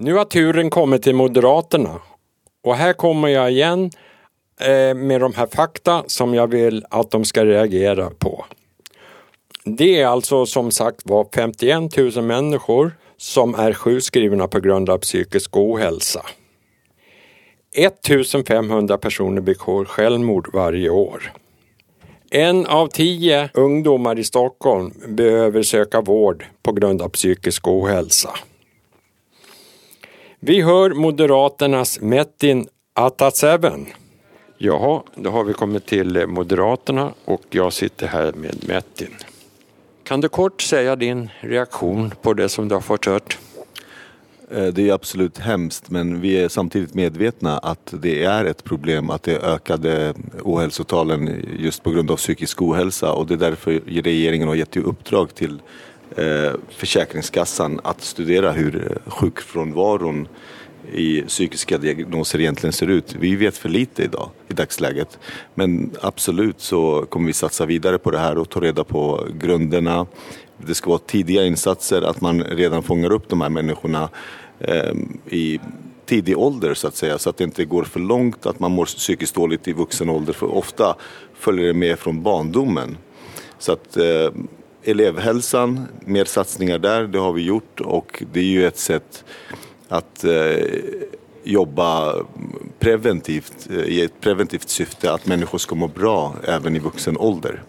Nu har turen kommit till Moderaterna och här kommer jag igen eh, med de här fakta som jag vill att de ska reagera på. Det är alltså som sagt var 51 000 människor som är sjukskrivna på grund av psykisk ohälsa. 1500 personer begår självmord varje år. En av tio ungdomar i Stockholm behöver söka vård på grund av psykisk ohälsa. Vi hör Moderaternas Metin Ataseven. Jaha, då har vi kommit till Moderaterna och jag sitter här med Metin. Kan du kort säga din reaktion på det som du har fått hört? Eh, det är absolut hemskt men vi är samtidigt medvetna att det är ett problem att det ökade ohälsotalen just på grund av psykisk ohälsa och det är därför regeringen har gett i uppdrag till Eh, Försäkringskassan att studera hur eh, sjukfrånvaron i psykiska diagnoser egentligen ser ut. Vi vet för lite idag i dagsläget. Men absolut så kommer vi satsa vidare på det här och ta reda på grunderna. Det ska vara tidiga insatser, att man redan fångar upp de här människorna eh, i tidig ålder så att säga så att det inte går för långt att man mår psykiskt dåligt i vuxen ålder för ofta följer det med från barndomen. Så att eh, elevhälsan, mer satsningar där, det har vi gjort och det är ju ett sätt att eh, jobba preventivt eh, i ett preventivt syfte att människor ska må bra även i vuxen ålder.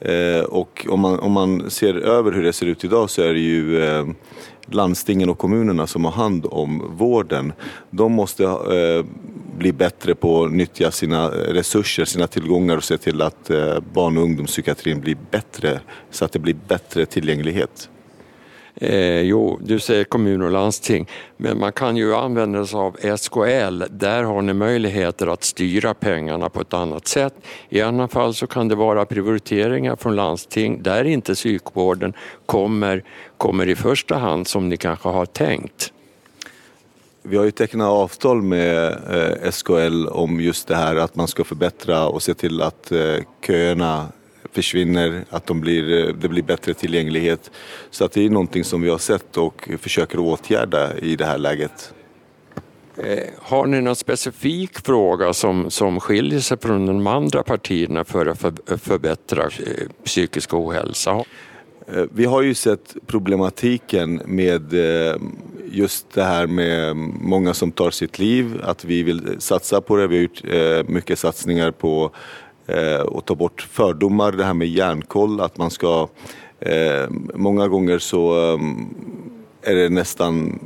Eh, och om man, om man ser över hur det ser ut idag så är det ju eh, landstingen och kommunerna som har hand om vården. De måste eh, bli bättre på att nyttja sina resurser, sina tillgångar och se till att eh, barn och ungdomspsykiatrin blir bättre så att det blir bättre tillgänglighet. Eh, jo, du säger kommun och landsting, men man kan ju använda sig av SKL. Där har ni möjligheter att styra pengarna på ett annat sätt. I annat fall så kan det vara prioriteringar från landsting där inte psykvården kommer, kommer i första hand som ni kanske har tänkt. Vi har ju tecknat avtal med eh, SKL om just det här att man ska förbättra och se till att eh, köerna försvinner, att de blir, eh, det blir bättre tillgänglighet. Så att det är någonting som vi har sett och försöker åtgärda i det här läget. Eh, har ni någon specifik fråga som, som skiljer sig från de andra partierna för att förbättra eh, psykisk ohälsa? Eh, vi har ju sett problematiken med eh, just det här med många som tar sitt liv, att vi vill satsa på det. Vi har gjort eh, mycket satsningar på att ta bort fördomar, det här med järnkoll, att man ska Många gånger så är det nästan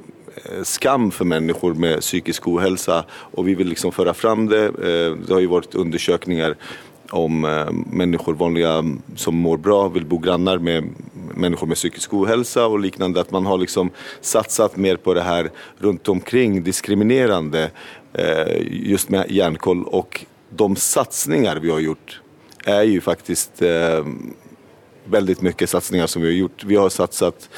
skam för människor med psykisk ohälsa och vi vill liksom föra fram det. Det har ju varit undersökningar om människor, vanliga som mår bra, vill bo grannar med människor med psykisk ohälsa och liknande. Att man har liksom satsat mer på det här runt omkring diskriminerande eh, just med järnkoll och de satsningar vi har gjort är ju faktiskt eh, väldigt mycket satsningar som vi har gjort. Vi har satsat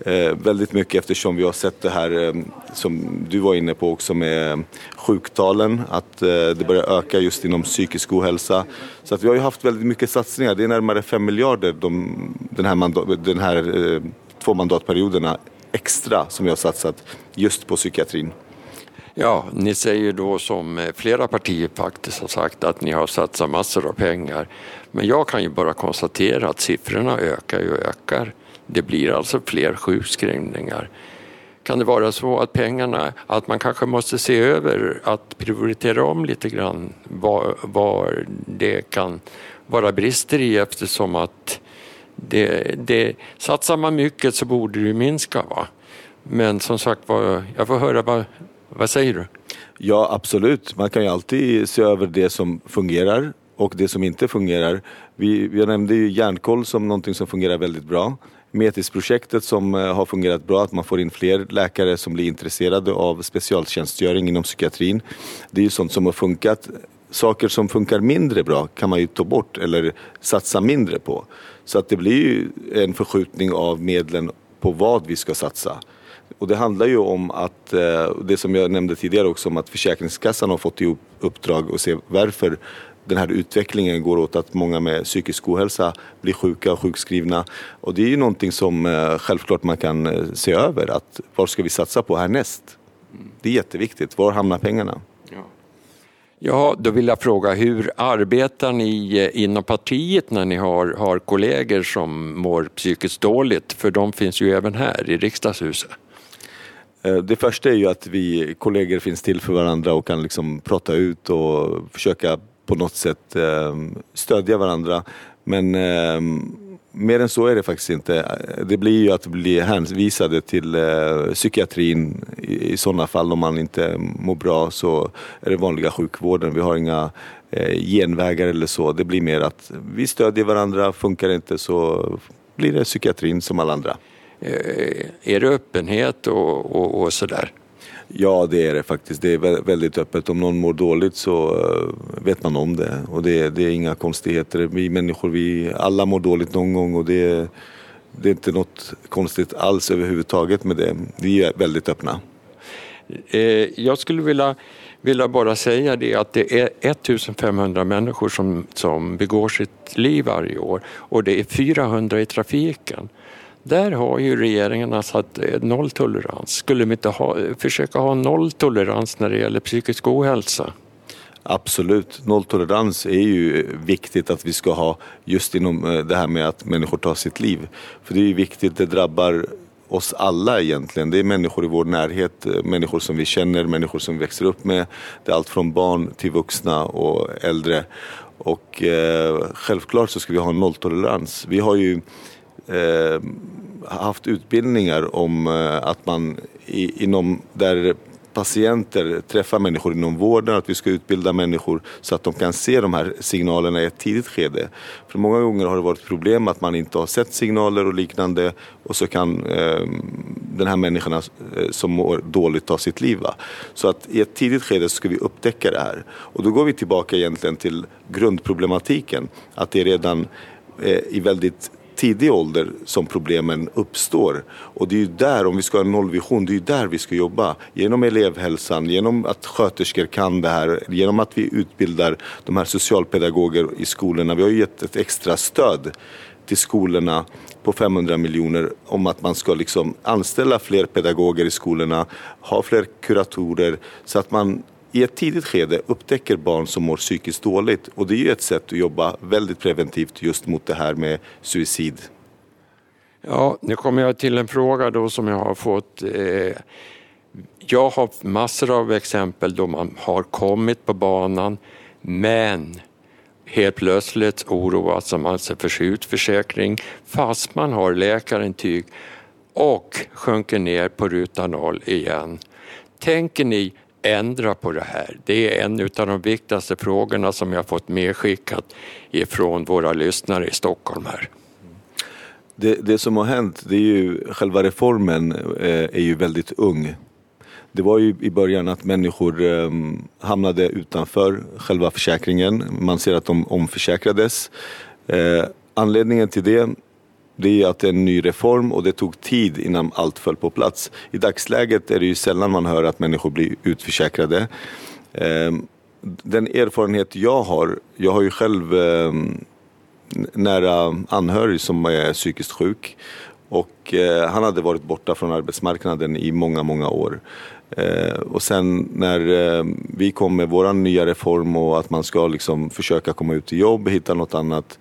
eh, väldigt mycket eftersom vi har sett det här eh, som du var inne på också med sjuktalen, att eh, det börjar öka just inom psykisk ohälsa. Så att vi har ju haft väldigt mycket satsningar. Det är närmare 5 miljarder de, den här, mandat, den här eh, två mandatperioderna extra som vi har satsat just på psykiatrin. Ja, ni säger då som eh, flera partier faktiskt har sagt att ni har satsat massor av pengar. Men jag kan ju bara konstatera att siffrorna ökar och ökar. Det blir alltså fler sjukskrivningar. Kan det vara så att pengarna, att man kanske måste se över att prioritera om lite grann vad, det kan vara brister i eftersom att det, det, satsar man mycket så borde det minska. Va? Men som sagt jag får höra vad, vad säger du? Ja, absolut. Man kan ju alltid se över det som fungerar och det som inte fungerar. Vi, jag nämnde ju järnkoll som någonting som fungerar väldigt bra. Metisprojektet som eh, har fungerat bra, att man får in fler läkare som blir intresserade av specialtjänstgöring inom psykiatrin. Det är ju sånt som har funkat. Saker som funkar mindre bra kan man ju ta bort eller satsa mindre på. Så att det blir ju en förskjutning av medlen på vad vi ska satsa. Och det handlar ju om att, eh, det som jag nämnde tidigare också, om att Försäkringskassan har fått i uppdrag att se varför den här utvecklingen går åt att många med psykisk ohälsa blir sjuka och sjukskrivna. Och det är ju någonting som eh, självklart man kan eh, se över, att vad ska vi satsa på härnäst? Det är jätteviktigt. Var hamnar pengarna? Ja. ja, då vill jag fråga, hur arbetar ni eh, inom partiet när ni har, har kollegor som mår psykiskt dåligt? För de finns ju även här i riksdagshuset. Det första är ju att vi kollegor finns till för varandra och kan liksom prata ut och försöka på något sätt ehm, stödja varandra. Men ehm, mer än så är det faktiskt inte. Det blir ju att bli hänvisade till eh, psykiatrin i, sådana fall om man inte mår bra så är det vanliga sjukvården. Vi har inga eh, genvägar eller så. Det blir mer att vi stödjer varandra, funkar det inte så blir det psykiatrin som alla andra. Eh, är det öppenhet och, och, och sådär? Ja, det är det faktiskt. Det är väldigt öppet. Om någon mår dåligt så eh, vet man om det. Och det, det är inga konstigheter. Vi människor, vi alla mår dåligt någon gång och det, det är inte något konstigt alls överhuvudtaget med det. Vi är väldigt öppna. Eh, jag skulle vilja, vilja bara säga det att det är 1500 människor som, som begår sitt liv varje år och det är 400 i trafiken. Där har ju regeringen alltså satt eh, nolltolerans. Skulle vi inte ha, eh, försöka ha nolltolerans när det gäller psykisk ohälsa? Absolut, nolltolerans är ju eh, viktigt att vi ska ha just inom det här med att människor tar sitt liv. För det är ju viktigt, det drabbar oss alla egentligen. Det är människor i vår närhet, människor som vi känner, människor som vi växer upp med. Det är allt från barn till vuxna och äldre. Och eh, självklart så ska vi ha nolltolerans. Vi har ju eh, haft utbildningar om eh, att man i, inom där patienter träffar människor inom vården, att vi ska utbilda människor så att de kan se de här signalerna i ett tidigt skede. För många gånger har det varit problem att man inte har sett signaler och liknande och så kan eh, den här människorna eh, som mår dåligt ta sitt liv. Va? Så att i ett tidigt skede ska vi upptäcka det här. Och då går vi tillbaka egentligen till grundproblematiken, att det är redan eh, i väldigt tidig ålder som problemen uppstår. Och det är ju där, om vi ska ha en nollvision, det är ju där vi ska jobba. Genom elevhälsan, genom att sköterskor kan det här, genom att vi utbildar de här socialpedagoger i skolorna. Vi har ju gett ett extra stöd till skolorna på 500 miljoner om att man ska liksom anställa fler pedagoger i skolorna, ha fler kuratorer så att man i ett tidigt skede upptäcker barn som mår psykiskt dåligt. Och det är ju ett sätt att jobba väldigt preventivt just mot det här med suicid. Ja, nu kommer jag till en fråga då som jag har fått. Eh, jag har massor av exempel då man har kommit på banan men helt plötsligt oroas man alltså sig för sjukförsäkring fast man har läkarintyg och sjunker ner på ruta noll igen. Tänker ni ändra på det här. Det är en av de viktigaste frågorna som jag fått medskickat ifrån våra lyssnare i Stockholm här. Det, det som har hänt, det är ju själva reformen eh, är ju väldigt ung. Det var ju i början att människor ehm, hamnade utanför själva försäkringen. Man ser att de omförsäkrades. Eh, anledningen till det det är att det är en ny reform och det tog tid innan allt föll på plats. I dagsläget är det ju sällan man hör att människor blir utförsäkrade. Ehm, den erfarenhet jag har, jag har ju själv ehm, nära anhörig som är psykiskt sjuk och eh, han hade varit borta från arbetsmarknaden i många, många år. Eh, och sen när ehm, vi kom med vår nya reform och att man ska liksom försöka komma ut i jobb, hitta något annat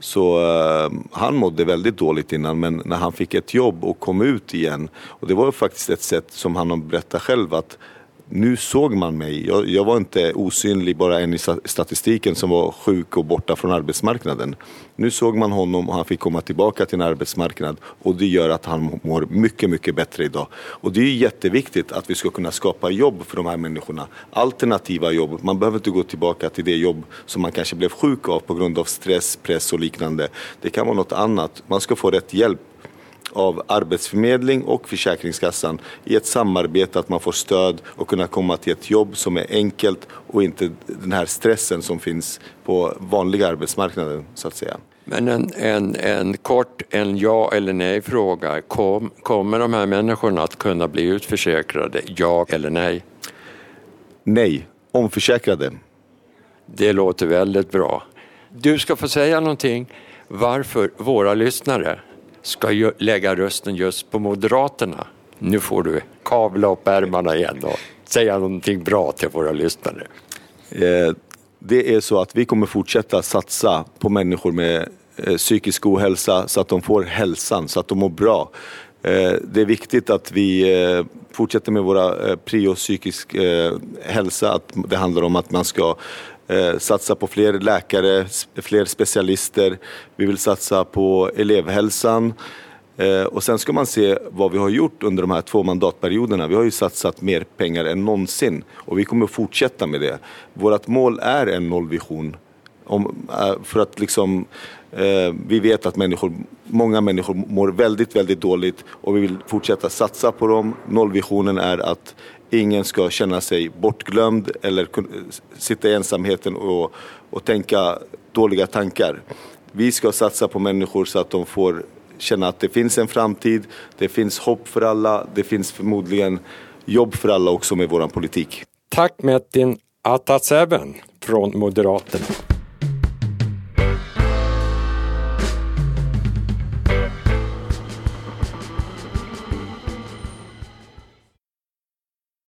så uh, han mådde väldigt dåligt innan men när han fick ett jobb och kom ut igen och det var faktiskt ett sätt som han berättade själv att nu såg man mig. Jag, jag, var inte osynlig, bara en i statistiken som var sjuk och borta från arbetsmarknaden. Nu såg man honom och han fick komma tillbaka till en arbetsmarknad och det gör att han mår mycket, mycket bättre idag. Och det är jätteviktigt att vi ska kunna skapa jobb för de här människorna. Alternativa jobb. Man behöver inte gå tillbaka till det jobb som man kanske blev sjuk av på grund av stress, press och liknande. Det kan vara något annat. Man ska få rätt hjälp av Arbetsförmedling och Försäkringskassan i ett samarbete att man får stöd och kunna komma till ett jobb som är enkelt och inte den här stressen som finns på vanliga arbetsmarknaden så att säga. Men en, en, en kort en ja eller nej fråga. Kom, kommer de här människorna att kunna bli utförsäkrade? Ja eller nej? Nej, omförsäkrade. Det låter väldigt bra. Du ska få säga någonting varför våra lyssnare ska lägga rösten just på Moderaterna. Nu får du kavla upp ärmarna igen och säga någonting bra till våra lyssnare. Eh, det är så att vi kommer fortsätta satsa på människor med eh, psykisk ohälsa så att de får hälsan, så att de mår bra. Eh, det är viktigt att vi eh, fortsätter med våra eh, prio psykisk eh, hälsa. Att det handlar om att man ska Eh, satsa på fler läkare, fler specialister. Vi vill satsa på elevhälsan. Eh, och sen ska man se vad vi har gjort under de här två mandatperioderna. Vi har ju satsat mer pengar än någonsin och vi kommer att fortsätta med det. Vårt mål är en nollvision. Om, eh, för att liksom, eh, vi vet att människor, många människor mår väldigt, väldigt dåligt och vi vill fortsätta satsa på dem. Nollvisionen är att ingen ska känna sig bortglömd eller sitta i ensamheten och, och tänka dåliga tankar. Vi ska satsa på människor så att de får känna att det finns en framtid, det finns hopp för alla, det finns förmodligen jobb för alla också med vår politik. Tack Metin Ataseven från Moderaterna.